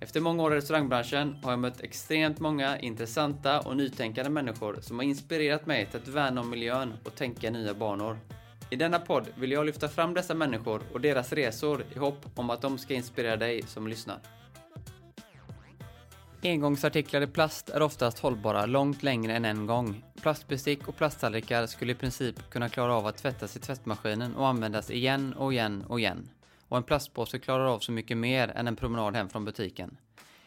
Efter många år i restaurangbranschen har jag mött extremt många intressanta och nytänkande människor som har inspirerat mig till att värna om miljön och tänka nya banor. I denna podd vill jag lyfta fram dessa människor och deras resor i hopp om att de ska inspirera dig som lyssnar. Engångsartiklar i plast är oftast hållbara långt längre än en gång. Plastbestick och plasttallrikar skulle i princip kunna klara av att tvättas i tvättmaskinen och användas igen och igen och igen. Och en plastpåse klarar av så mycket mer än en promenad hem från butiken.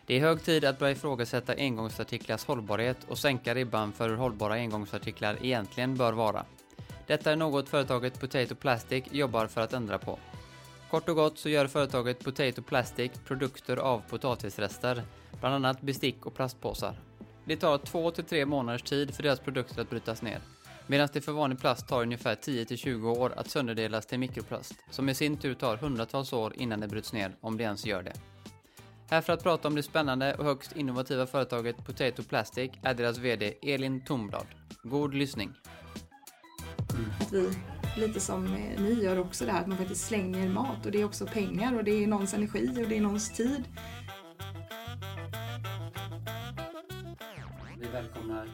Det är hög tid att börja ifrågasätta engångsartiklars hållbarhet och sänka ribban för hur hållbara engångsartiklar egentligen bör vara. Detta är något företaget Potato Plastic jobbar för att ändra på. Kort och gott så gör företaget Potato Plastic produkter av potatisrester, bland annat bestick och plastpåsar. Det tar 2-3 månaders tid för deras produkter att brytas ner, medan det för vanlig plast tar ungefär 10-20 år att sönderdelas till mikroplast, som i sin tur tar hundratals år innan det bryts ner, om det ens gör det. Här för att prata om det spännande och högst innovativa företaget Potato Plastic är deras VD Elin Tomblad. God lyssning! Att vi, lite som ni gör också det här att man faktiskt slänger mat och det är också pengar och det är någons energi och det är någons tid. Vi välkomnar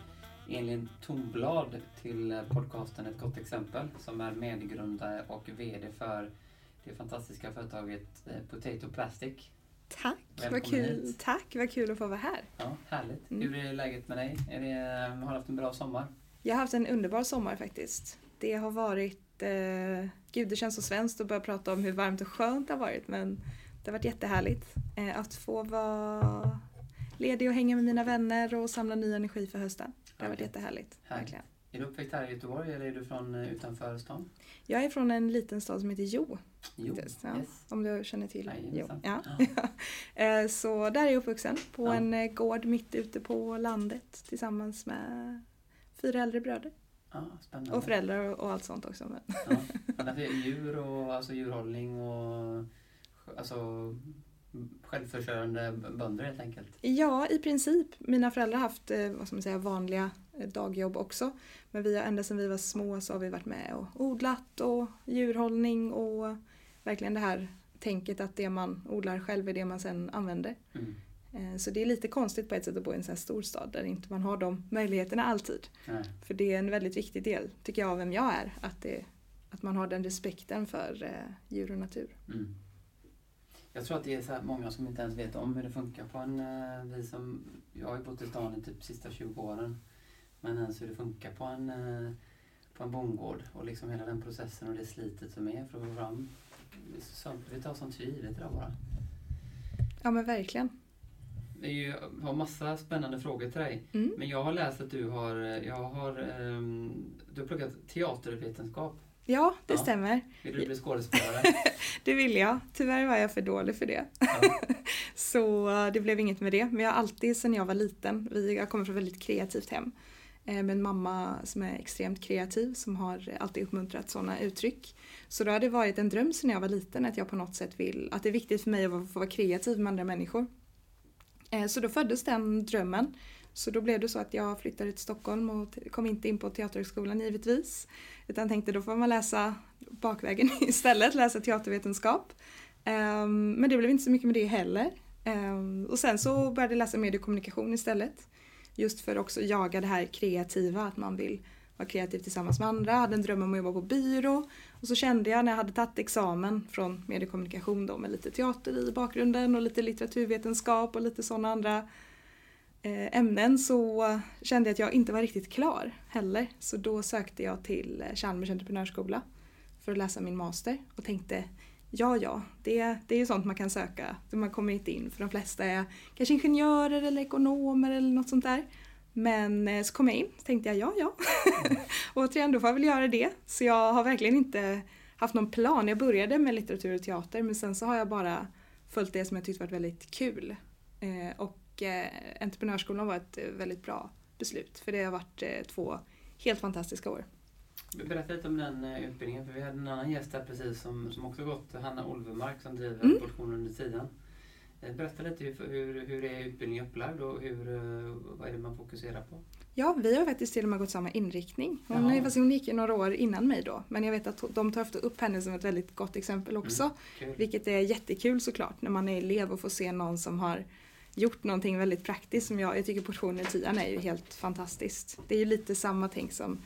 Elin Tomblad till podcasten Ett gott exempel som är medgrundare och VD för det fantastiska företaget eh, Potato Plastic. Tack, vad Välkommen kul. hit. Tack, vad kul att få vara här. Ja, härligt. Mm. Hur är läget med dig? Det, har du haft en bra sommar? Jag har haft en underbar sommar faktiskt. Det har varit, eh, gud det känns så svenskt att börja prata om hur varmt och skönt det har varit men det har varit jättehärligt eh, att få vara ledig och hänga med mina vänner och samla ny energi för hösten. Det har varit jättehärligt. Härligt. Verkligen. Är du uppväxt här i Göteborg eller är du från eh, utanför stan? Jag är från en liten stad som heter Jo, Jo, ja. yes. om du känner till Jo. Jajamensan. Ja. Eh, Så där är jag uppvuxen på Ja. en eh, gård mitt ute på landet tillsammans med fyra äldre bröder. Ja, spännande. Och föräldrar och allt sånt också. Men. Ja. Men det är djur och alltså djurhållning och alltså självförsörjande bönder helt enkelt. Ja, i princip. Mina föräldrar har haft eh, vad ska man säga, vanliga eh, dagjobb också. Men vi har ända sedan vi var små så har vi varit med och odlat och djurhållning och verkligen det här tänket att det man odlar själv är det man sen använder. Mm. Eh, Så det är lite konstigt på ett sätt att bo i en sån här storstad där inte man har de möjligheterna alltid. Nej. För det är en väldigt viktig del, tycker jag, av vem jag är. Att, det, att man har den respekten för djur och natur. Mm. Jag tror att det är så många som inte ens vet om hur det funkar på en... eh, Vi som, jag har ju bott i stan i typ sista 20 åren. Men ens hur det funkar på en, eh, på en bondgård och liksom hela den processen och det slitet som är för att få fram... Så, vi tar sånt för givet idag bara. Ja men verkligen. Det är ju, jag har massa spännande frågor till dig. Mm. Men jag har läst att du har, eh, jag har, ehm, du har pluggat teatervetenskap. Ja, det Ja. stämmer. Vill du bli skådespelare? Det vill jag. Tyvärr var jag för dålig för det. Ja. Så eh, det blev inget med det. Men jag har alltid sedan jag var liten, vi, jag kommer från ett väldigt kreativt hem. eh, Med en mamma som är extremt kreativ som har alltid uppmuntrat sådana uttryck. Så då har det varit en dröm sedan jag var liten att jag på något sätt vill, att det är viktigt för mig att få vara kreativ med andra människor. Eh, Så då föddes den drömmen. Så då blev det så att jag flyttade till Stockholm och kom inte in på Teaterhögskolan givetvis. Utan tänkte då får man läsa bakvägen istället, läsa teatervetenskap. Ehm, Men det blev inte så mycket med det heller. Ehm, Och sen så började jag läsa mediekommunikation istället. Just för också jaga det här kreativa, att man vill vara kreativ tillsammans med andra. Jag hade en dröm om att jobba på byrå. Och så kände jag när jag hade tagit examen från mediekommunikation då med lite teater i bakgrunden och lite litteraturvetenskap och lite sådana andra Eh, ämnen så kände jag att jag inte var riktigt klar heller. Så då sökte jag till Chalmers entreprenörsskola för att läsa min master och tänkte ja, ja, det, det är ju sånt man kan söka. Man kommer inte in för de flesta är kanske ingenjörer eller ekonomer eller något sånt där. Men eh, så kom jag in och tänkte jag ja, ja. och återigen, då får jag väl göra det. Så jag har verkligen inte haft någon plan. Jag började med litteratur och teater men sen så har jag bara följt det som jag tyckte varit väldigt kul. Eh, och och eh, entreprenörsskolan var ett eh, väldigt bra beslut för det har varit eh, två helt fantastiska år. Berätta lite om den eh, utbildningen, för vi hade en annan gäst här precis som, som också gått, Hanna Olvemark som driver Mm. portionen under tiden. Eh, Berätta lite hur, hur, hur är utbildningen upplagd och hur, vad är det man fokuserar på? Ja, vi har faktiskt till och med gått samma inriktning. Hon, fast hon gick ju några år innan mig då. Men jag vet att de tar ofta upp henne som ett väldigt gott exempel också. Mm. Vilket är jättekul såklart när man är elev och får se någon som har gjort någonting väldigt praktiskt som jag, jag tycker portionen i tian är ju helt fantastiskt. Det är ju lite samma tänk som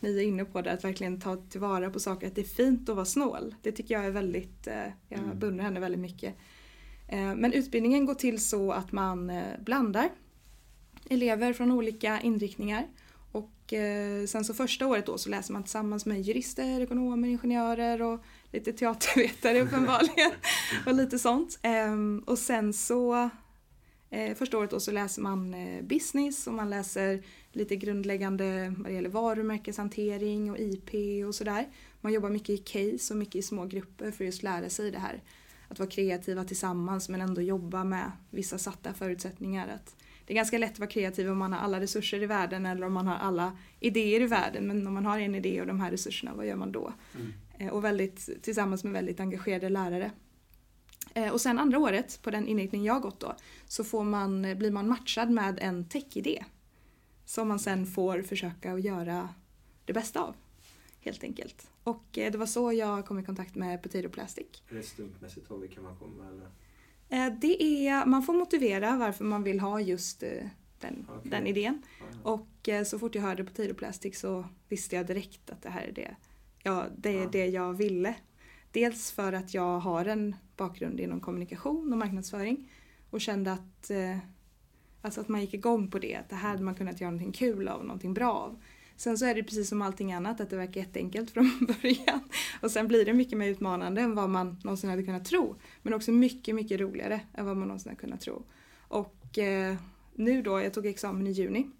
ni är inne på där, att verkligen ta tillvara på saker, att det är fint att vara snål. Det tycker jag är väldigt, eh, jag Mm. beundrar henne väldigt mycket. Eh, Men utbildningen går till så att man eh, blandar elever från olika inriktningar. Och sen så första året då så läser man tillsammans med jurister, ekonomer, ingenjörer och lite teatervetare uppenbarligen. och lite sånt. Ehm, och sen så eh, första året då så läser man eh, business och man läser lite grundläggande vad det gäller varumärkeshantering och IP och sådär. Man jobbar mycket i case och mycket i små grupper för att just lära sig det här. Att vara kreativa tillsammans men ändå jobba med vissa satta förutsättningar. Att det är ganska lätt att vara kreativ om man har alla resurser i världen eller om man har alla idéer i världen. Men om man har en idé och de här resurserna, vad gör man då? Mm. Eh, Och väldigt, tillsammans med väldigt engagerade lärare. Eh, Och sen andra året, på den inriktning jag gått då, så får man, blir man matchad med en techidé. Som man sen får försöka att göra det bästa av. Helt enkelt. Och eh, det var så jag kom i kontakt med Potato Plastic. Är det slumpmässigt av vilka man kommer eller? Eh, Det är, man får motivera varför man vill ha just eh, den, Okej. den idén. Ja. Och eh, så fort jag hörde Potato Plastic så visste jag direkt att det här är det, ja, det, är Ja. det jag ville. Dels för att jag har en bakgrund inom kommunikation och marknadsföring och kände att, eh, alltså att man gick igång på det. Att det här hade man kunnat göra någonting kul av, någonting bra av. Sen så är det precis som allting annat att det verkar jätteenkelt från början. Och sen blir det mycket mer utmanande än vad man någonsin hade kunnat tro. Men också mycket, mycket roligare än vad man någonsin hade kunnat tro. Och eh, nu då, jag tog examen i juni,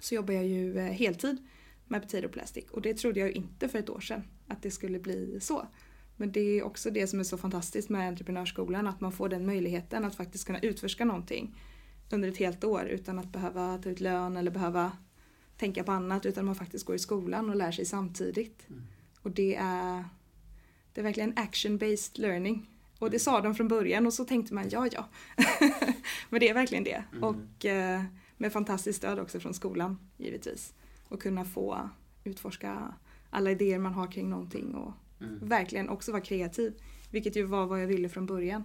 så jobbar jag ju eh, heltid med Potato Plastic. Och det trodde jag ju inte för ett år sedan, att det skulle bli så. Men det är också det som är så fantastiskt med entreprenörsskolan, att man får den möjligheten att faktiskt kunna utforska någonting under ett helt år utan att behöva ta ut lön eller behöva tänka på annat utan man faktiskt går i skolan och lär sig samtidigt. Mm. Och det är, det är verkligen action-based learning. Och det sa de från början och så tänkte man ja, ja. Men det är verkligen det. Mm. Och eh, med fantastiskt stöd också från skolan givetvis. Och kunna få utforska alla idéer man har kring någonting och Mm. verkligen också vara kreativ. Vilket ju var vad jag ville från början.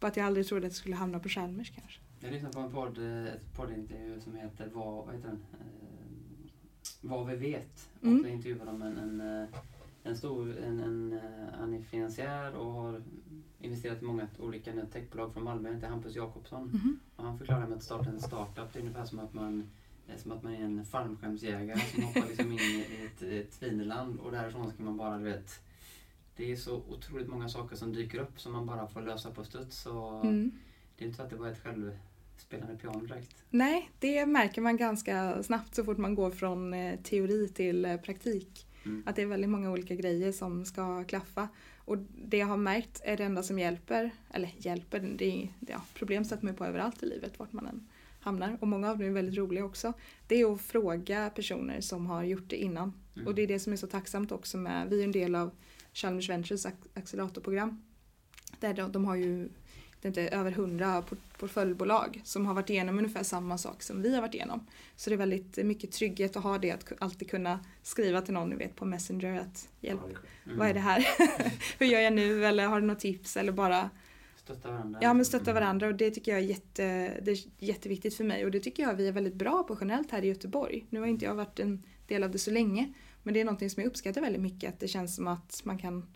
Bara att jag aldrig trodde att jag skulle hamna på Chalmers kanske. Jag lyssnade på en podd, eh, ett poddintervju som heter Vad, vad heter den? Eh, vad vi vet. Mm. Och då intervjuade de en, en, eh, en stor, en, en, han är finansiär och har investerat i många olika techbolag från Malmö, heter Hampus Jakobsson. Mhm. Och han förklarar med att starta en startup, det är ungefär som att man som att man är en fallskärmsjägare som hoppar liksom in i ett, ett svineland och därifrån ska man bara, du vet, det är så otroligt många saker som dyker upp som man bara får lösa på studs. Mm. Det är inte så att det var ett självspelande piano direkt. Nej, det märker man ganska snabbt så fort man går från eh, teori till eh, praktik. Mm. Att det är väldigt många olika grejer som ska klaffa. Och det jag har märkt är det enda som hjälper, eller hjälper, det är, ja, problem stöter man på överallt i livet vart man än hamnar. Och många av dem är väldigt roliga också. Det är att fråga personer som har gjort det innan. Mm. Och det är det som är så tacksamt också med, vi är en del av Chalmers Ventures ac- acceleratorprogram. Där de, de har ju det inte, över hundra port- portföljbolag som har varit igenom ungefär samma sak som vi har varit igenom. Så det är väldigt mycket trygghet att ha det, att alltid kunna skriva till någon ni vet på Messenger att hjälp. Mm. vad är det här? Hur gör jag nu? Eller har du något tips? Eller bara Stötta varandra. Ja men stötta varandra och det tycker jag är, jätte, det är jätteviktigt för mig och det tycker jag vi är väldigt bra på generellt här i Göteborg. Nu har inte jag varit en del av det så länge men det är någonting som jag uppskattar väldigt mycket att det känns som att man kan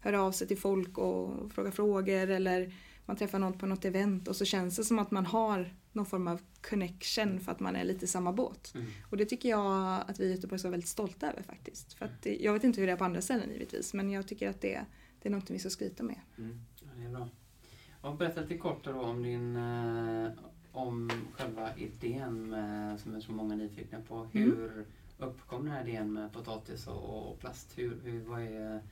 höra av sig till folk och fråga frågor eller man träffar någon på något event och så känns det som att man har någon form av connection för att man är lite i samma båt. Mm. Och det tycker jag att vi i Göteborg vara väldigt stolta över faktiskt. För att det, jag vet inte hur det är på andra ställen givetvis men jag tycker att det, det är något vi ska skryta med. Mm. Ja, det är bra. Och berätta lite kort då om din eh, om själva idén med, som är så många nyfikna på. Mm. Uppkom den här idén med potatis och, och plast? Hur, hur, vad, är,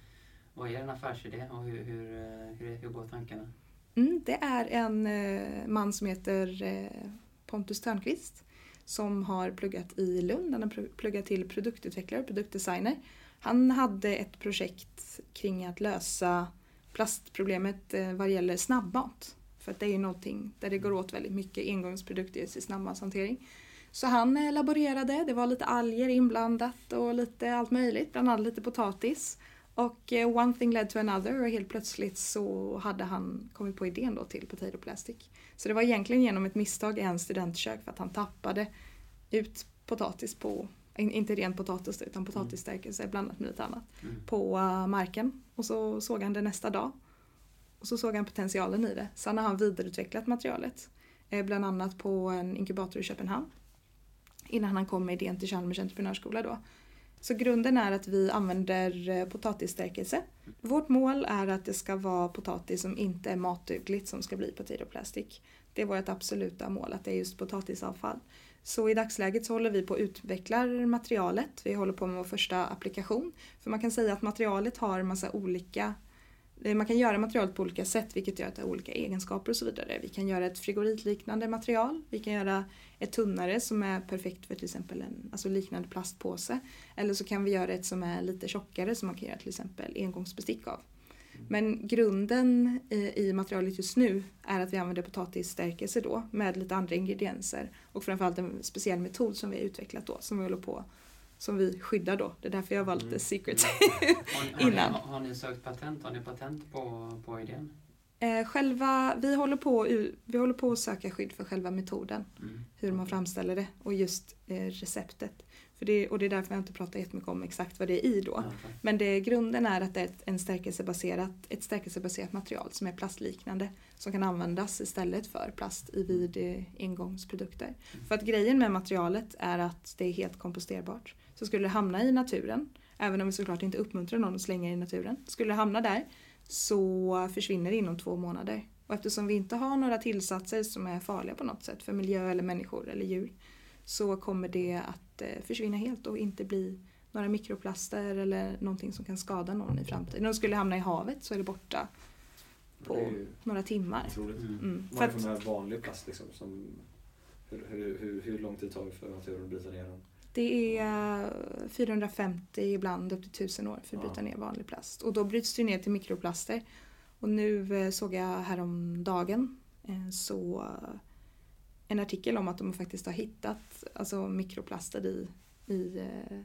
vad är en affärsidé och hur, hur, eh, hur, hur går tankarna? Mm, det är en eh, man som heter eh, Pontus Törnqvist som har pluggat i Lund. Han har pl- pluggat till produktutvecklare, produktdesigner. Han hade ett projekt kring att lösa plastproblemet eh, vad gäller snabbmat. För att det är ju någonting där det går åt väldigt mycket engångsprodukter i snabbmatshantering. Så han laborerade, det var lite alger inblandat och lite allt möjligt, bland annat lite potatis. Och eh, one thing led to another och helt plötsligt så hade han kommit på idén då till Potato Plastic. Så det var egentligen genom ett misstag i hans studentkök för att han tappade ut potatis på, in- inte ren potatis utan potatisstärkelse blandat med lite annat, Mm. på eh, marken. Och så såg han det nästa dag. Och så såg han potentialen i det. Sen har han vidareutvecklat materialet. eh, Bland annat på en inkubator i Köpenhamn. Innan han kom med idén till Chalmers entreprenörsskola då. Så grunden är att vi använder eh, potatisstärkelse. Vårt mål är att det ska vara potatis som inte är matdugligt som ska bli potato plastic. Det är vårt absoluta mål, att det är just potatisavfall. Så i dagsläget så håller vi på att utveckla materialet. Vi håller på med vår första applikation. För man kan säga att materialet har en massa olika Eh, man kan göra materialet på olika sätt vilket gör att det har olika egenskaper och så vidare. Vi kan göra ett frigoritliknande material. Vi kan göra ett tunnare som är perfekt för till exempel en alltså liknande plastpåse. Eller så kan vi göra ett som är lite tjockare som man kan göra till exempel engångsbestick av. Men grunden i, i materialet just nu är att vi använder potatisstärkelse då med lite andra ingredienser och framförallt en speciell metod som vi har utvecklat då som vi håller på som vi skyddar då. Det är därför jag var lite Mm. secret. Har, ni- har, ni, Innan. har ni sökt patent? Har ni patent på, på idén? Eh, själva, vi, håller på, vi håller på att söka skydd för själva metoden. Mm. hur man framställer det och just eh, receptet. För det, och det är därför jag inte pratar jättemycket om exakt vad det är i då. Okej. Men det, grunden är att det är ett, en stärkelsebaserat, ett stärkelsebaserat material som är plastliknande som kan användas istället för plast i vid eh, engångsprodukter. För att grejen med materialet är att det är helt komposterbart. Så skulle det hamna i naturen, även om vi såklart inte uppmuntrar någon att slänga i naturen, skulle det hamna där så försvinner det inom två månader. Och eftersom vi inte har några tillsatser som är farliga på något sätt för miljö eller människor eller djur så kommer det att eh, försvinna helt och inte bli några mikroplaster eller någonting som kan skada någon i framtiden. Om det skulle hamna i havet så är det borta på Det några timmar. otroligt. Mm. Mm. För Vad är att, det för här vanlig plast liksom? Som, hur, hur, hur, hur lång tid tar det för naturen att bryta ner den? Det är eh, 450, ibland upp till 1000 år för att Ja. bryta ner vanlig plast. Och då bryts det ner till mikroplaster. Och nu eh, såg jag häromdagen eh, så en artikel om att de faktiskt har hittat alltså, mikroplaster i, i, eh,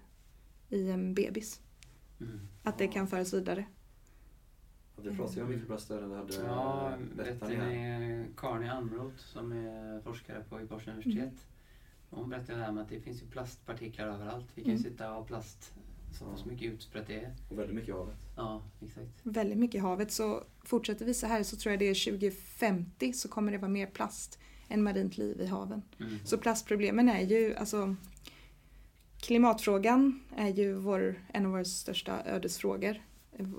i en bebis. Mm. Att det kan föras vidare. Ja, vi pratade ju om mikroplaster när hade Ja, Bettan här. ni Karin Almroth som är forskare på Göteborgs universitet. Hon berättade det här med att det finns ju plastpartiklar överallt. Vi kan ju Mm. sitta och ha plast så, Ja. så mycket utspritt det är. Och väldigt mycket i havet. Ja, exakt. Väldigt mycket i havet. Så fortsätter vi så här så tror jag det är 2050 så kommer det vara mer plast än marint liv i haven. Mm. Så plastproblemen är ju, alltså klimatfrågan är ju vår, en av våra största ödesfrågor.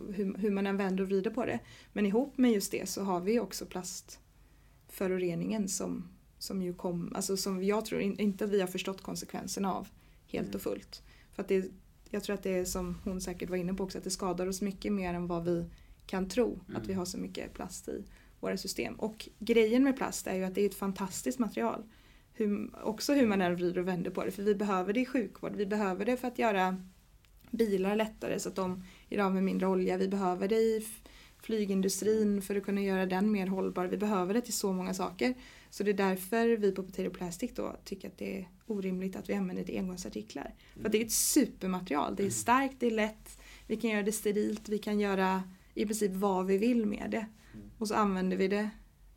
Hur, hur man än vänder och vrider på det. Men ihop med just det så har vi också plastföroreningen som, som ju kom, alltså som jag tror in, inte att vi har förstått konsekvenserna av helt Mm. och fullt. För att det, jag tror att det är som hon säkert var inne på också, att det skadar oss mycket mer än vad vi kan tro. Mm. Att vi har så mycket plast i våra system. Och grejen med plast är ju att det är ett fantastiskt material. Hur, också hur man än vrider och vänder på det. För vi behöver det i sjukvård. Vi behöver det för att göra bilar lättare så att de gör av med mindre olja. Vi behöver det i flygindustrin för att kunna göra den mer hållbar. Vi behöver det till så många saker. Så det är därför vi på Potato Plastic då tycker att det är orimligt att vi använder det i engångsartiklar. För att det är ett supermaterial. Det är starkt, det är lätt. Vi kan göra det sterilt. Vi kan göra i princip vad vi vill med det. Mm. Och så använder vi det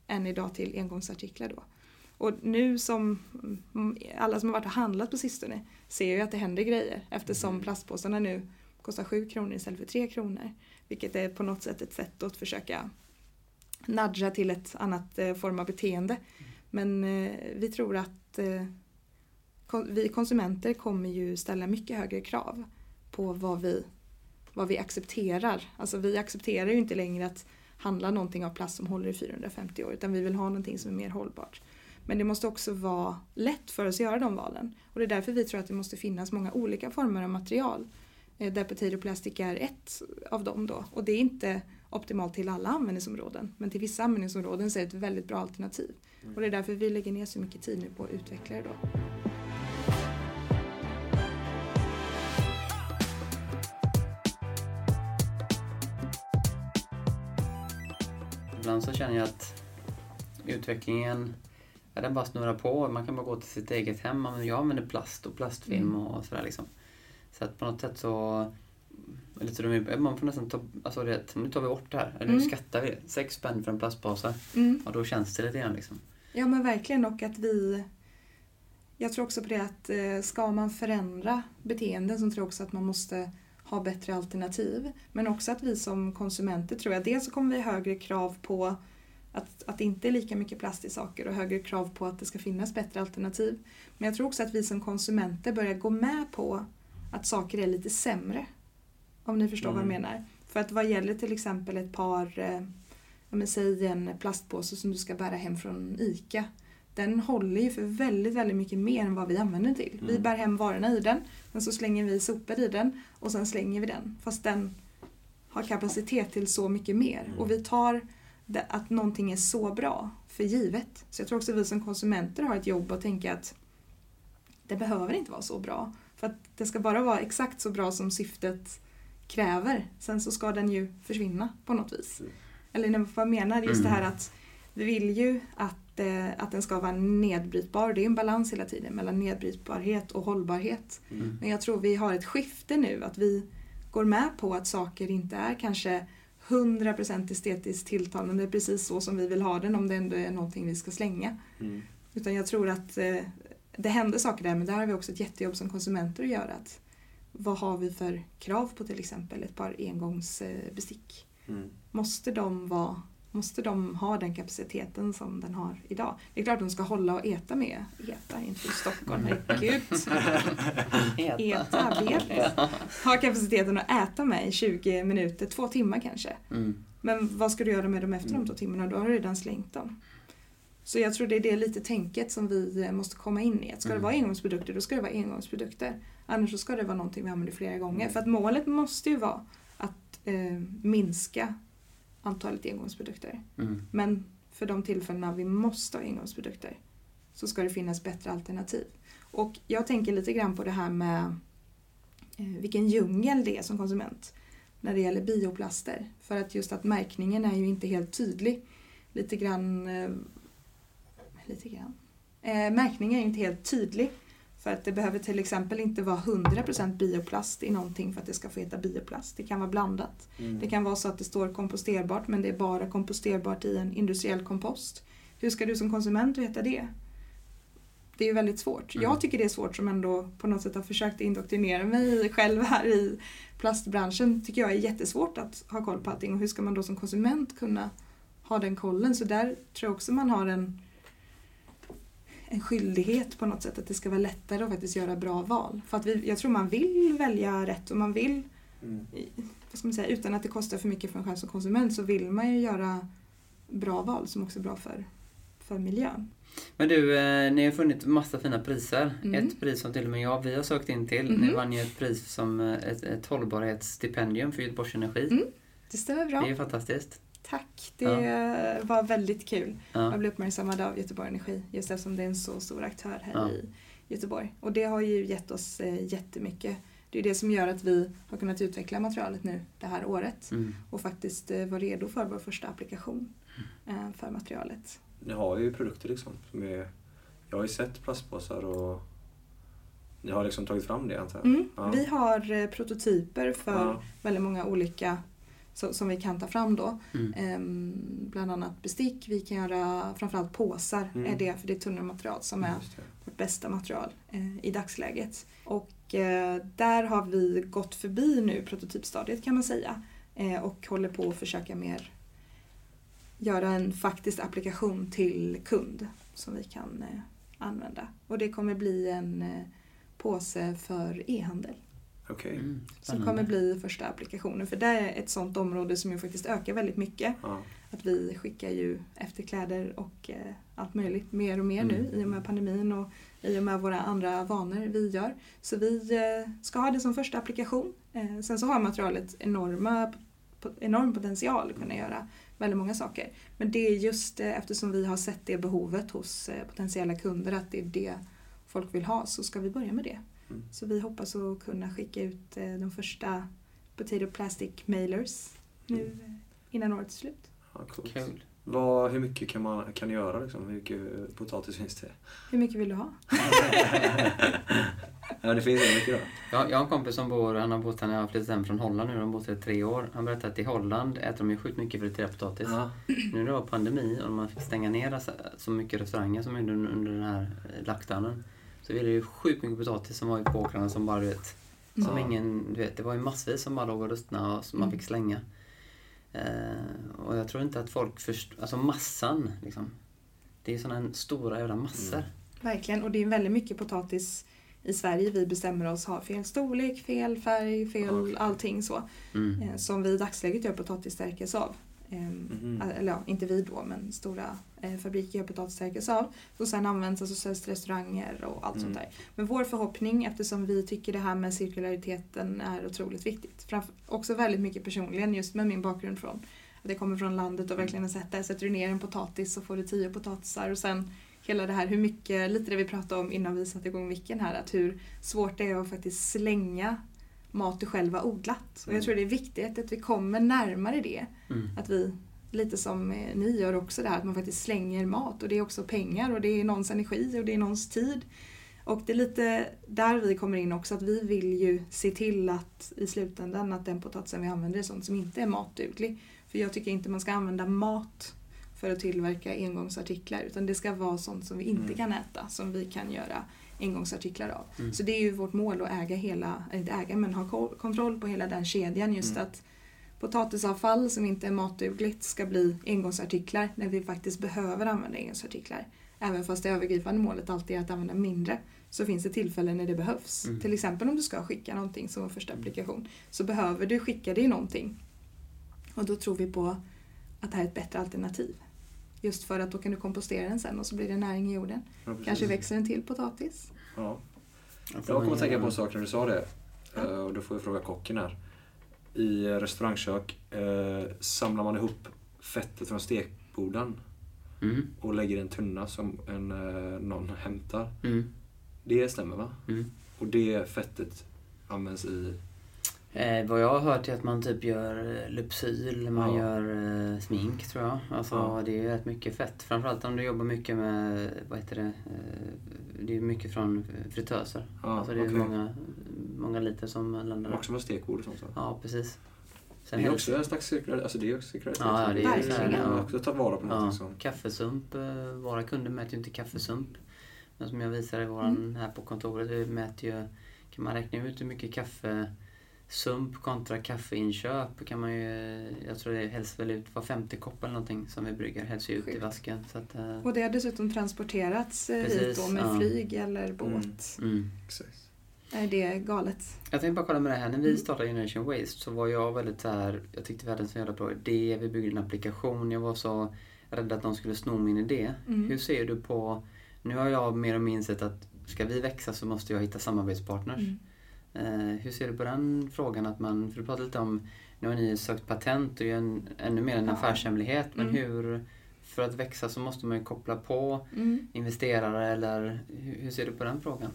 än idag till engångsartiklar då. Och nu som mm, alla som har varit och handlat på sistone ser ju att det händer grejer eftersom Mm. plastpåsarna nu kostar 7 kronor istället för 3 kronor. Vilket är på något sätt ett sätt att försöka nudga till ett annat eh, form av beteende. Men eh, vi tror att eh, vi konsumenter kommer ju ställa mycket högre krav på vad vi, vad vi accepterar. Alltså vi accepterar ju inte längre att handla någonting av plast som håller i 450 år utan vi vill ha någonting som är mer hållbart. Men det måste också vara lätt för oss att göra de valen. Och det är därför vi tror att det måste finnas många olika former av material eh, Där potato plastic är ett av dem då. Och det är inte optimalt till alla användningsområden. Men till vissa användningsområden så är det ett väldigt bra alternativ. Mm. Och det är därför vi lägger ner så mycket tid nu på att utveckla det då. Ibland så känner jag att utvecklingen, ja, den bara snurrar på. Man kan bara gå till sitt eget hem. Jag använder plast och plastfilm Mm. och sådär liksom. Så att på något sätt så... Eller så de, man får nästan ta... Alltså det, nu tar vi bort det här. Eller nu Mm. skattar vi. Sex spänn för en plastpåse. Mm. Och då känns det lite grann liksom. Ja men verkligen och att vi Jag tror också på det att eh, ska man förändra beteenden så tror jag också att man måste ha bättre alternativ. Men också att vi som konsumenter tror jag, dels så kommer vi ha högre krav på att, att det inte är lika mycket plast i saker och högre krav på att det ska finnas bättre alternativ. Men jag tror också att vi som konsumenter börjar gå med på att saker är lite sämre. Om ni förstår vad jag Mm. menar. För att vad gäller till exempel ett par, eh, men säg en plastpåse som du ska bära hem från ICA. Den håller ju för väldigt, väldigt mycket mer än vad vi använder till. Vi Mm. bär hem varorna i den, sen så slänger vi sopor i den och sen slänger vi den. Fast den har kapacitet till så mycket mer. Mm. Och vi tar det, att någonting är så bra för givet. Så jag tror också att vi som konsumenter har ett jobb att tänka att det behöver inte vara så bra. För att det ska bara vara exakt så bra som syftet kräver. Sen så ska den ju försvinna på något vis. Mm. Eller vad jag menar, just Mm. det här att vi vill ju att, eh, att den ska vara nedbrytbar. Det är en balans hela tiden mellan nedbrytbarhet och hållbarhet. Mm. Men jag tror vi har ett skifte nu, att vi går med på att saker inte är kanske 100% estetiskt tilltalande precis så som vi vill ha den om det ändå är någonting vi ska slänga. Mm. Utan jag tror att eh, det händer saker där men där har vi också ett jättejobb som konsumenter att göra. Att, vad har vi för krav på till exempel ett par engångsbestick? Mm. Måste de, vara, måste de ha den kapaciteten som den har idag? Det är klart att de ska hålla och äta med. Äta, inte i Stockholm, herregud. Äta, bebis. Ha kapaciteten att äta med i 20 minuter, två timmar kanske. Mm. Men vad ska du göra med dem efter Mm. de två timmarna? Då har du redan slängt dem. Så jag tror det är det lite tänket som vi eh, måste komma in i. Att ska Mm. det vara engångsprodukter, då ska det vara engångsprodukter. Annars så ska det vara någonting vi använder flera gånger. Mm. För att målet måste ju vara att eh, minska antalet engångsprodukter. Mm. Men för de tillfällena vi måste ha engångsprodukter så ska det finnas bättre alternativ. Och jag tänker lite grann på det här med eh, vilken djungel det är som konsument när det gäller bioplaster. För att just att märkningen är ju inte helt tydlig. Lite grann... Lite grann. Eh, märkningen är inte helt tydlig. För att det behöver till exempel inte vara 100% bioplast i någonting för att det ska få heta bioplast. Det kan vara blandat. Mm. Det kan vara så att det står komposterbart men det är bara komposterbart i en industriell kompost. Hur ska du som konsument veta det? Det är ju väldigt svårt. Mm. Jag tycker det är svårt som ändå på något sätt har försökt indoktrinera mig själv här i plastbranschen. tycker jag är jättesvårt att ha koll på allting och hur ska man då som konsument kunna ha den kollen? Så där tror jag också man har en, en skyldighet på något sätt att det ska vara lättare att faktiskt göra bra val. För att vi, jag tror man vill välja rätt och man vill Mm. vad ska man säga, utan att det kostar för mycket för en själv som konsument så vill man ju göra bra val som också är bra för, för miljön. Men du, eh, ni har funnit massa fina priser. Mm. Ett pris som till och med jag, vi har sökt in till. Mhm. Ni vann ju ett pris som eh, ett, ett hållbarhetsstipendium för Göteborgs Energi. Mm. Det stämmer bra. Det är ju fantastiskt. Tack, det var väldigt kul. Ja. Jag blev uppmärksammad av Göteborg Energi just eftersom det är en så stor aktör här Ja. i Göteborg. Och det har ju gett oss eh, jättemycket. Det är det som gör att vi har kunnat utveckla materialet nu det här året Mm. och faktiskt eh, vara redo för vår första applikation eh, för materialet. Ni har ju produkter liksom som är... Jag har ju sett plastpåsar och ni har liksom tagit fram det antar jag? Mm. Ja. Vi har prototyper för Ja. väldigt många olika så, som vi kan ta fram då. Mm. Ehm, bland annat bestick, vi kan göra framförallt påsar, Mm. är det för det är tunnelmaterial som är vårt bästa material eh, i dagsläget. Och eh, där har vi gått förbi nu prototypstadiet kan man säga eh, och håller på att försöka mer göra en faktisk applikation till kund som vi kan använda. Och det kommer bli en påse för e-handel. Okej. Mm. Som kommer bli första applikationen. För det är ett sånt område som ju faktiskt ökar väldigt mycket. Ja. Att vi skickar ju efter kläder och eh, allt möjligt mer och mer Mm. nu i och med pandemin och i och med våra andra vanor vi gör. Så vi eh, ska ha det som första applikation. Eh, sen så har materialet enorma po- enorm potential att kunna göra väldigt många saker. Men det är just eh, eftersom vi har sett det behovet hos eh, potentiella kunder att det är det folk vill ha så ska vi börja med det. Mm. Så vi hoppas att kunna skicka ut eh, de första Potato Plastic Mailers nu Mm. eh, innan årets slut. Ja, coolt. Kul. Vad, hur mycket kan man kan du göra liksom? Hur mycket potatis finns det? Hur mycket vill du ha? ja, det finns mycket då. Jag, jag har en kompis som bor, han har bott jag har flyttat hem från Holland nu, de har bott här i tre år. Han berättade att i Holland äter de ju sjukt mycket friterad potatis. Ja. Nu när det var pandemi och man fick stänga ner så- mycket restauranger som under, under den här eh, lockdownen. Så var det ju sjukt mycket potatis som var ute på åkrarna som bara du vet, som Ja. ingen, du vet, det var ju massvis som bara låg och ruttnade och som man Mm. fick slänga. Eh, och jag tror inte att folk förstår, alltså massan liksom. Det är sådana stora jävla massor. Mm. Verkligen, och det är väldigt mycket potatis i Sverige. Vi bestämmer oss ha fel storlek, fel färg, fel allting så. Mm. Eh, som vi i dagsläget gör potatisstärkelse av. Mhm. Eller ja, inte vi då, men stora eh, fabriker gör potatisstärkelse av. Och sen används alltså säljs till restauranger och allt sånt Mm. där. Men vår förhoppning, eftersom vi tycker det här med cirkulariteten är otroligt viktigt. Framför, också väldigt mycket personligen, just med min bakgrund från att jag kommer från landet och verkligen har sett det. Sätter du ner en potatis så får du tio potatisar och sen hela det här hur mycket, lite det vi pratade om innan vi satte igång micken här, att hur svårt det är att faktiskt slänga mat du själv har odlat. Och jag tror det är viktigt att vi kommer närmare det. Mm. Att vi, lite som eh, ni gör också det här, att man faktiskt slänger mat och det är också pengar och det är någons energi och det är någons tid. Och det är lite där vi kommer in också, att vi vill ju se till att i slutändan att den potatisen vi använder är sånt som inte är matduglig. För jag tycker inte man ska använda mat för att tillverka engångsartiklar utan det ska vara sånt som vi inte Mm. kan äta, som vi kan göra engångsartiklar av. Mm. Så det är ju vårt mål att äga hela, inte äga men ha ko- kontroll på hela den kedjan just Mm. att potatisavfall som inte är matdugligt ska bli engångsartiklar när vi faktiskt behöver använda engångsartiklar. Även fast det övergripande målet alltid är att använda mindre så finns det tillfällen när det behövs. Mm. Till exempel om du ska skicka någonting som en första applikation så behöver du skicka det i någonting. Och då tror vi på att det här är ett bättre alternativ. Just för att då kan du kompostera den sen och så blir det näring i jorden. Ja. Kanske växer en till potatis. Ja. Jag kommer att tänka på en sak när du sa det. Ja. Eh, Och då får jag fråga kocken här. I restaurangkök eh, samlar man ihop fettet från stekboden Mm. och lägger i en tunna som en, eh, någon hämtar. Mm. Det stämmer va? Mm. Och det fettet används i... Eh, vad jag har hört är att man typ gör eh, Lypsyl, man Ja. gör eh, smink tror jag. Alltså Ja. det är ju rätt mycket fett. Framförallt om du jobbar mycket med, vad heter det, eh, det är mycket från fritöser. Ja, alltså det är många, många liter som landar. Också med stekbord och sånt så. Ja, precis. Sen Det är helst- också en slags cirkularitet. Alltså det är också cirkularitet. Ja, ja, det är Man ja. också ta vara på Ja, någonting som... kaffesump. eh, Våra kunder mäter ju inte kaffesump. Men som jag visar i våran, Mm. här på kontoret, vi mäter ju, kan man räkna ut hur mycket kaffesump kontra kaffeinköp kan man ju, jag tror det hälls väl ut var femte kopp eller någonting som vi brygger, hälls ju ut i Sjukt. vasken. Så att, eh, Och det har dessutom transporterats eh, hit Precis, då med ja. flyg eller båt. mm. Nej, det är galet. Jag tänkte bara kolla med det här, när vi Mm. startade Generation Waste så var jag väldigt så här, jag tyckte vi hade en så jävla bra idé, vi byggde en applikation, jag var så rädd att de skulle sno min idé. Mm. Hur ser du på, nu har jag mer och mer insett att ska vi växa så måste jag hitta samarbetspartners. Eh, hur ser du på den frågan? Att man, för du pratade lite om, nu har ni sökt patent och är en, ännu mer en Ja. affärshemlighet. Men Mm. hur, för att växa så måste man ju koppla på Mm. investerare eller hur, hur ser du på den frågan?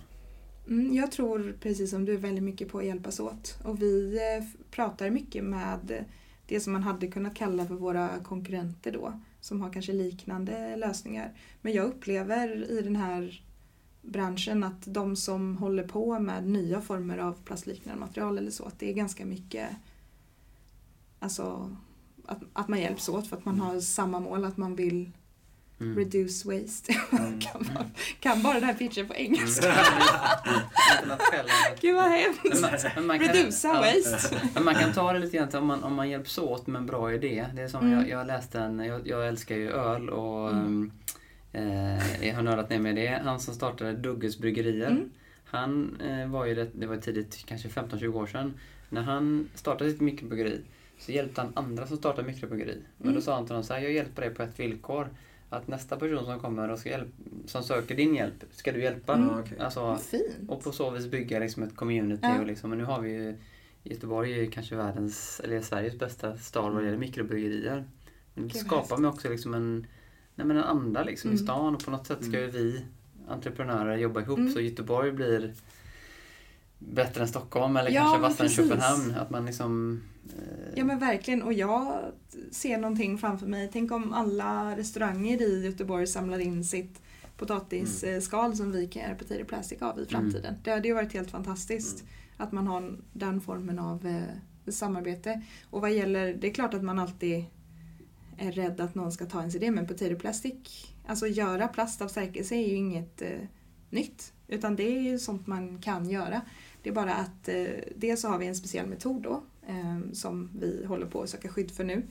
Mm, jag tror precis som du väldigt mycket på att hjälpas åt. Och vi eh, pratar mycket med det som man hade kunnat kalla för våra konkurrenter då. Som har kanske liknande lösningar. Men jag upplever i den här branschen att de som håller på med nya former av plastliknande material eller så, att det är ganska mycket alltså att, att man hjälps åt för att man har samma mål, att man vill Mm. reduce waste. Mm. kan, bara, kan bara den här pitchen på engelska. Internationella. Gud vad hemskt! ja. waste. Men man kan ta det lite grann om man, om man hjälps åt med en bra idé. Det är som Mm. jag, jag läste en, jag, jag älskar ju öl och Mm. Eh, jag har nördat ner mig det. Han som startade Dugges bryggerier. Mm. Han eh, var ju, rätt, det var tidigt, kanske 15-20 år sedan. När han startade sitt mikrobryggeri så hjälpte han andra som startade mikrobryggeri. Men då Mm. sa han till dem så här, jag hjälper dig på ett villkor. Att nästa person som kommer och ska hjälp, som söker din hjälp, ska du hjälpa. Mm. Okej. Alltså, fint. och på så vis bygga liksom ett community. Ja. Och liksom, och nu har vi ju Göteborg är ju kanske världens, eller Sveriges bästa stad vad det gäller mikrobryggerier. Men det skapar mig också liksom en, nej men en anda liksom i Mm. stan och på något sätt ska ju vi entreprenörer jobba ihop Mm. så Göteborg blir bättre än Stockholm eller Ja, kanske vassare än. Köpenhamn. Att man liksom... eh, Ja men verkligen och jag ser någonting framför mig. Tänk om alla restauranger i Göteborg samlar in sitt potatisskal som vi kan göra potato plastic av i framtiden. Det hade ju varit helt fantastiskt att man har den formen av eh, samarbete. Och vad gäller, det är klart att man alltid är rädd att någon ska ta ens idé men potato plastic, alltså göra plast av stärkelse är ju inget eh, nytt. Utan det är ju sånt man kan göra. Det är bara att eh, dels så har vi en speciell metod då eh, som vi håller på att söka skydd för nu.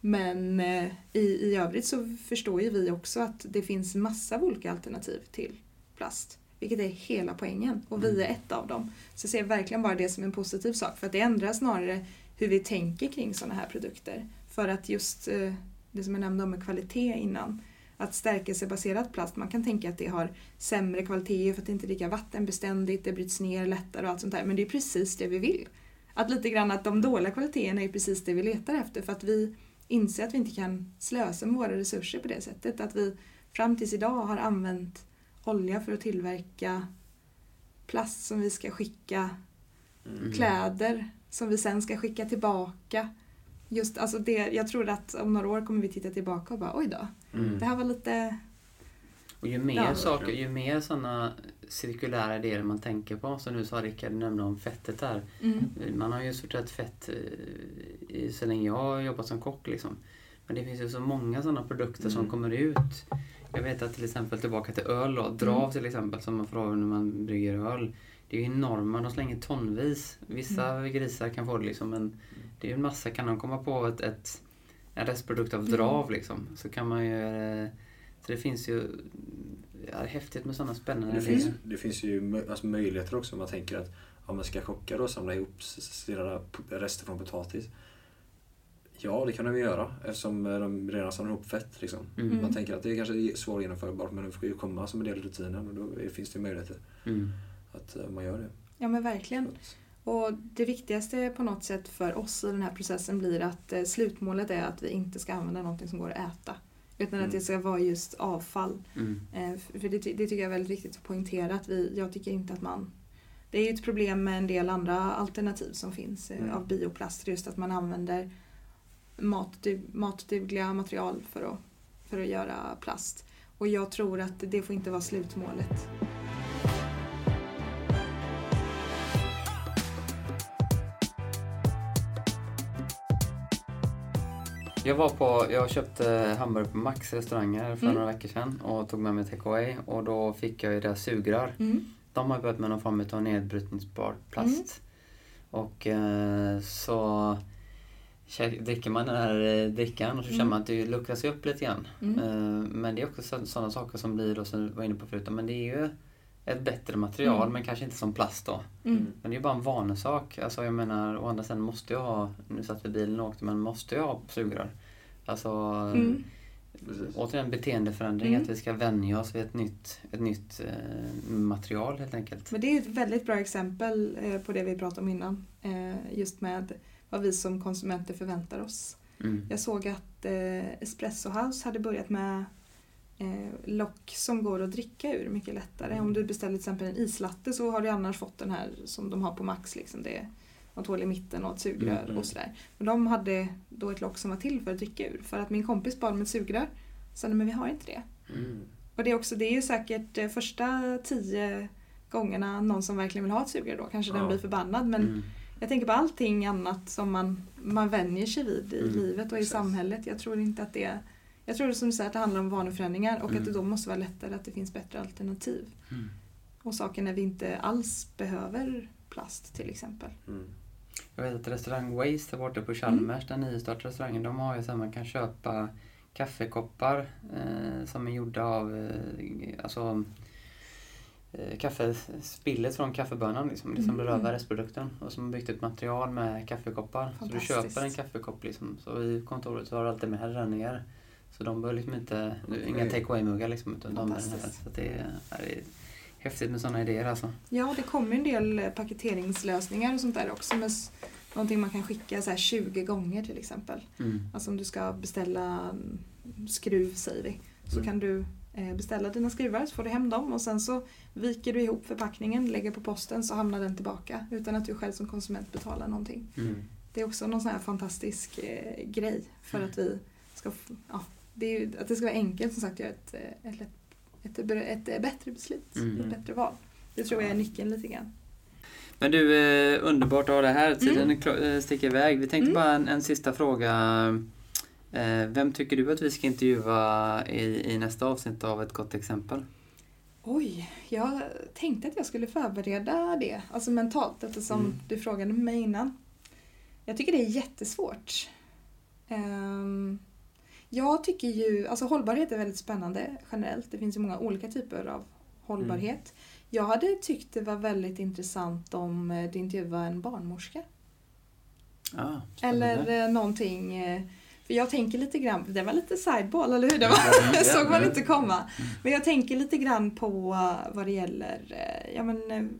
Men eh, i, i övrigt så förstår ju vi också att det finns massa av olika alternativ till plast. Vilket är hela poängen och vi är ett av dem. Så jag ser verkligen bara det som en positiv sak för att det ändrar snarare hur vi tänker kring sådana här produkter. För att just eh, det som jag nämnde om kvalitet innan. Att stärkelsebaserat plast, man kan tänka att det har sämre kvalitet för att det inte är lika vattenbeständigt, det bryts ner lättare och allt sånt där. Men det är precis det vi vill. Att lite grann att de dåliga kvaliteterna är precis det vi letar efter för att vi inser att vi inte kan slösa med våra resurser på det sättet. Att vi fram tills idag har använt olja för att tillverka plast som vi ska skicka, Mm. kläder som vi sen ska skicka tillbaka. Just, alltså det, jag tror att om några år kommer vi titta tillbaka och bara oj då, Mm. det här var lite... Och ju mer Ja, saker, ju mer sådana cirkulära idéer man tänker på, som nu sa Rickard nämnde om fettet där. Mm. Man har ju sorterat fett eh, i, så länge jag har jobbat som kock. Liksom. Men det finns ju så många sådana produkter som Mm. kommer ut. Jag vet att till exempel tillbaka till öl då, drav Mm. till exempel som man får ha när man brygger öl. Det är ju enorma, de slänger tonvis. Vissa Mm. grisar kan få det liksom men det är ju en massa, kan de komma på ett, ett, en restprodukt av Mm. drav liksom så kan man ju eh, så det finns ju ja, det är häftigt med sådana spännande Det finns, idéer. det finns ju alltså möjligheter också om man tänker att om man ska chocka då och samla ihop sina rester från potatis. Ja, det kan de ju göra eftersom eh, de redan samlar ihop fett. Liksom. Mm. Man tänker att det är kanske är svårt genomförbart men det får ju komma som en del i rutinen och då finns det ju möjligheter Mm. att eh, man gör det. Ja men verkligen. Och det viktigaste på något sätt för oss i den här processen blir att eh, slutmålet är att vi inte ska använda någonting som går att äta. Utan att Mm. det ska vara just avfall. Mm. Eh, För det, det tycker jag är väldigt viktigt att poängtera. Att vi, jag tycker inte att man... Det är ju ett problem med en del andra alternativ som finns eh, Mm. av bioplast. Just att man använder matdu- matdugliga material för att, för att göra plast. Och jag tror att det får inte vara slutmålet. Jag var på, jag köpte hamburgare på Max restauranger för Mm. några veckor sedan och tog med mig takeaway och då fick jag ju deras sugrör. Mm. De har börjat med någon form av nedbrytningsbar plast. Och eh, så dricker man den här eh, drickan och så Mm. känner man att det luckras upp lite grann. Mm. Eh, men det är också sådana saker som blir, då, som vi var inne på förut, men det är ju ett bättre material Mm. men kanske inte som plast då. Mm. Men det är ju bara en vanesak. Alltså jag menar, å andra sidan måste jag ha, nu satt vi i bilen och åkte, men måste jag ha sugrör? Alltså, Mm. Återigen beteendeförändring, Mm. att vi ska vänja oss vid ett nytt, ett nytt eh, material helt enkelt. Men det är ett väldigt bra exempel eh, på det vi pratade om innan. Eh, just med vad vi som konsumenter förväntar oss. Mm. Jag såg att eh, Espresso House hade båt med lock som går att dricka ur mycket lättare. Mm. Om du beställer till exempel en islatte så har du annars fått den här som de har på Max. Liksom. Det är något hål i mitten och ett sugrör Mm, mm. och sådär. Men de hade då ett lock som var till för att dricka ur. För att min kompis bad om ett sugrör. Så men vi har inte det. Mm. Och det är, också, det är ju säkert eh, första tio gångerna någon som verkligen vill ha ett sugrör då. Kanske den Ja. blir förbannad. Men Mm. jag tänker på allting annat som man, man vänjer sig vid i Mm, livet och i exakt. samhället. Jag tror inte att det jag tror som du säger att det handlar om vaneförändringar och Mm. att det då måste vara lättare att det finns bättre alternativ. Mm. Och saker när vi inte alls behöver plast till exempel. Mm. Jag vet att restaurang Waste där borta på Chalmers, den nystartade restaurangen, de har ju så att man kan köpa kaffekoppar eh, som är gjorda av eh, alltså, eh, kaffespillet från kaffebönan, liksom, det som blir Mm. över restprodukten. Och som har byggt ett material med kaffekoppar. Så du köper en kaffekopp liksom, så i kontoret så har du alltid med dig den ner. Så de behöver liksom inte, inga take away-muggar liksom, utan de är här. Fantastiskt. Så att det är, är Häftigt med sådana idéer alltså. Ja, det kommer en del eh, paketeringslösningar och sånt där också. Med någonting man kan skicka så här 20 gånger till exempel. Mm. Alltså om du ska beställa skruv säger vi. Så Mm. kan du eh, beställa dina skruvar så får du hem dem och sen så viker du ihop förpackningen, lägger på posten så hamnar den tillbaka utan att du själv som konsument betalar någonting. Mm. Det är också någon sån här fantastisk eh, grej för Mm. att vi ska, ja, det är ju, att det ska vara enkelt som sagt göra ett, eh, ett, ett, ett, ett, bättre beslut, Mm. ett bättre val. Det tror jag är nyckeln lite grann. Men du, eh, underbart att ha det här. Tiden Mm. eh, sticker iväg. Vi tänkte Mm. bara en, en sista fråga. Eh, vem tycker du att vi ska intervjua i, i nästa avsnitt av ett gott exempel? Oj, jag tänkte att jag skulle förbereda det, alltså mentalt eftersom Mm. du frågade mig innan. Jag tycker det är jättesvårt. Ehm, jag tycker ju, alltså hållbarhet är väldigt spännande generellt. Det finns ju många olika typer av hållbarhet. Jag hade tyckt det var väldigt intressant om eh, du intervjuade en barnmorska. Ah, Eller eh, någonting, eh, för jag tänker lite grann, det var lite sideball eller hur? Det Mm, var, ja, såg man inte komma. Men jag tänker lite grann på vad det gäller, ja men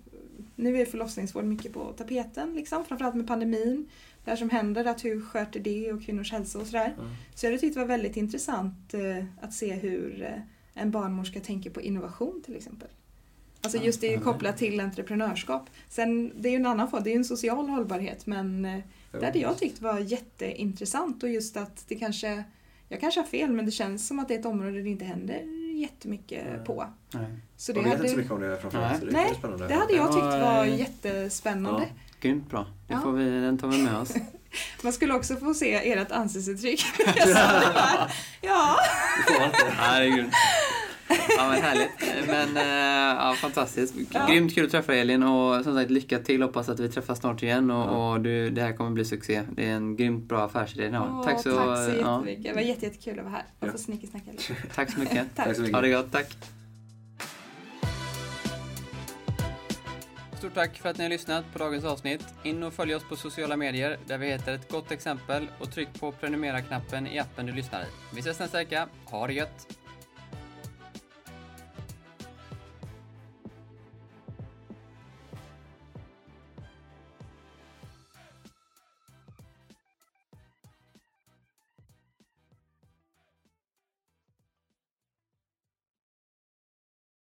nu är förlossningsvård mycket på tapeten liksom, framförallt med pandemin. Det här som händer, att hur sköter det och kvinnors hälsa och sådär. Ja. Så jag hade tyckt det var väldigt intressant eh, att se hur eh, en barnmorska tänker på innovation till exempel. Alltså just det är kopplat till entreprenörskap. Sen, det är ju en annan form, det är ju en social hållbarhet men eh, det hade jag tyckt var jätteintressant och just att det kanske, jag kanske har fel men det känns som att det är ett område det inte händer jättemycket Nej. på. nej. Så Jag det vet inte så hade, mycket om det framförallt. så det Nej, det hade jag tyckt Ja, var eh, jättespännande. Grymt bra. Det Ja. får vi, den tar vi med oss. Man skulle också få se ert ansiktsuttryck. Jag ja, Det får man inte. Ja, det är grymt. Ja, men härligt. Men eh, ja, fantastiskt. Ja. Grymt kul att träffa Elin och som sagt lycka till. Hoppas att vi träffas snart igen och, Ja. och du, det här kommer bli succé. Det är en grymt bra affärsidé. Ja, Åh, tack så, tack så ja, jättemycket. Det var jätte, jättekul att vara här och Ja. få snickesnacka lite. tack så mycket. Tack. Tack så mycket. Ha det gott, tack. Stort tack för att ni har lyssnat på dagens avsnitt. In och följ oss på sociala medier där vi heter ett gott exempel och tryck på prenumerera-knappen i appen du lyssnar i. Vi ses nästa vecka. Ha det gött!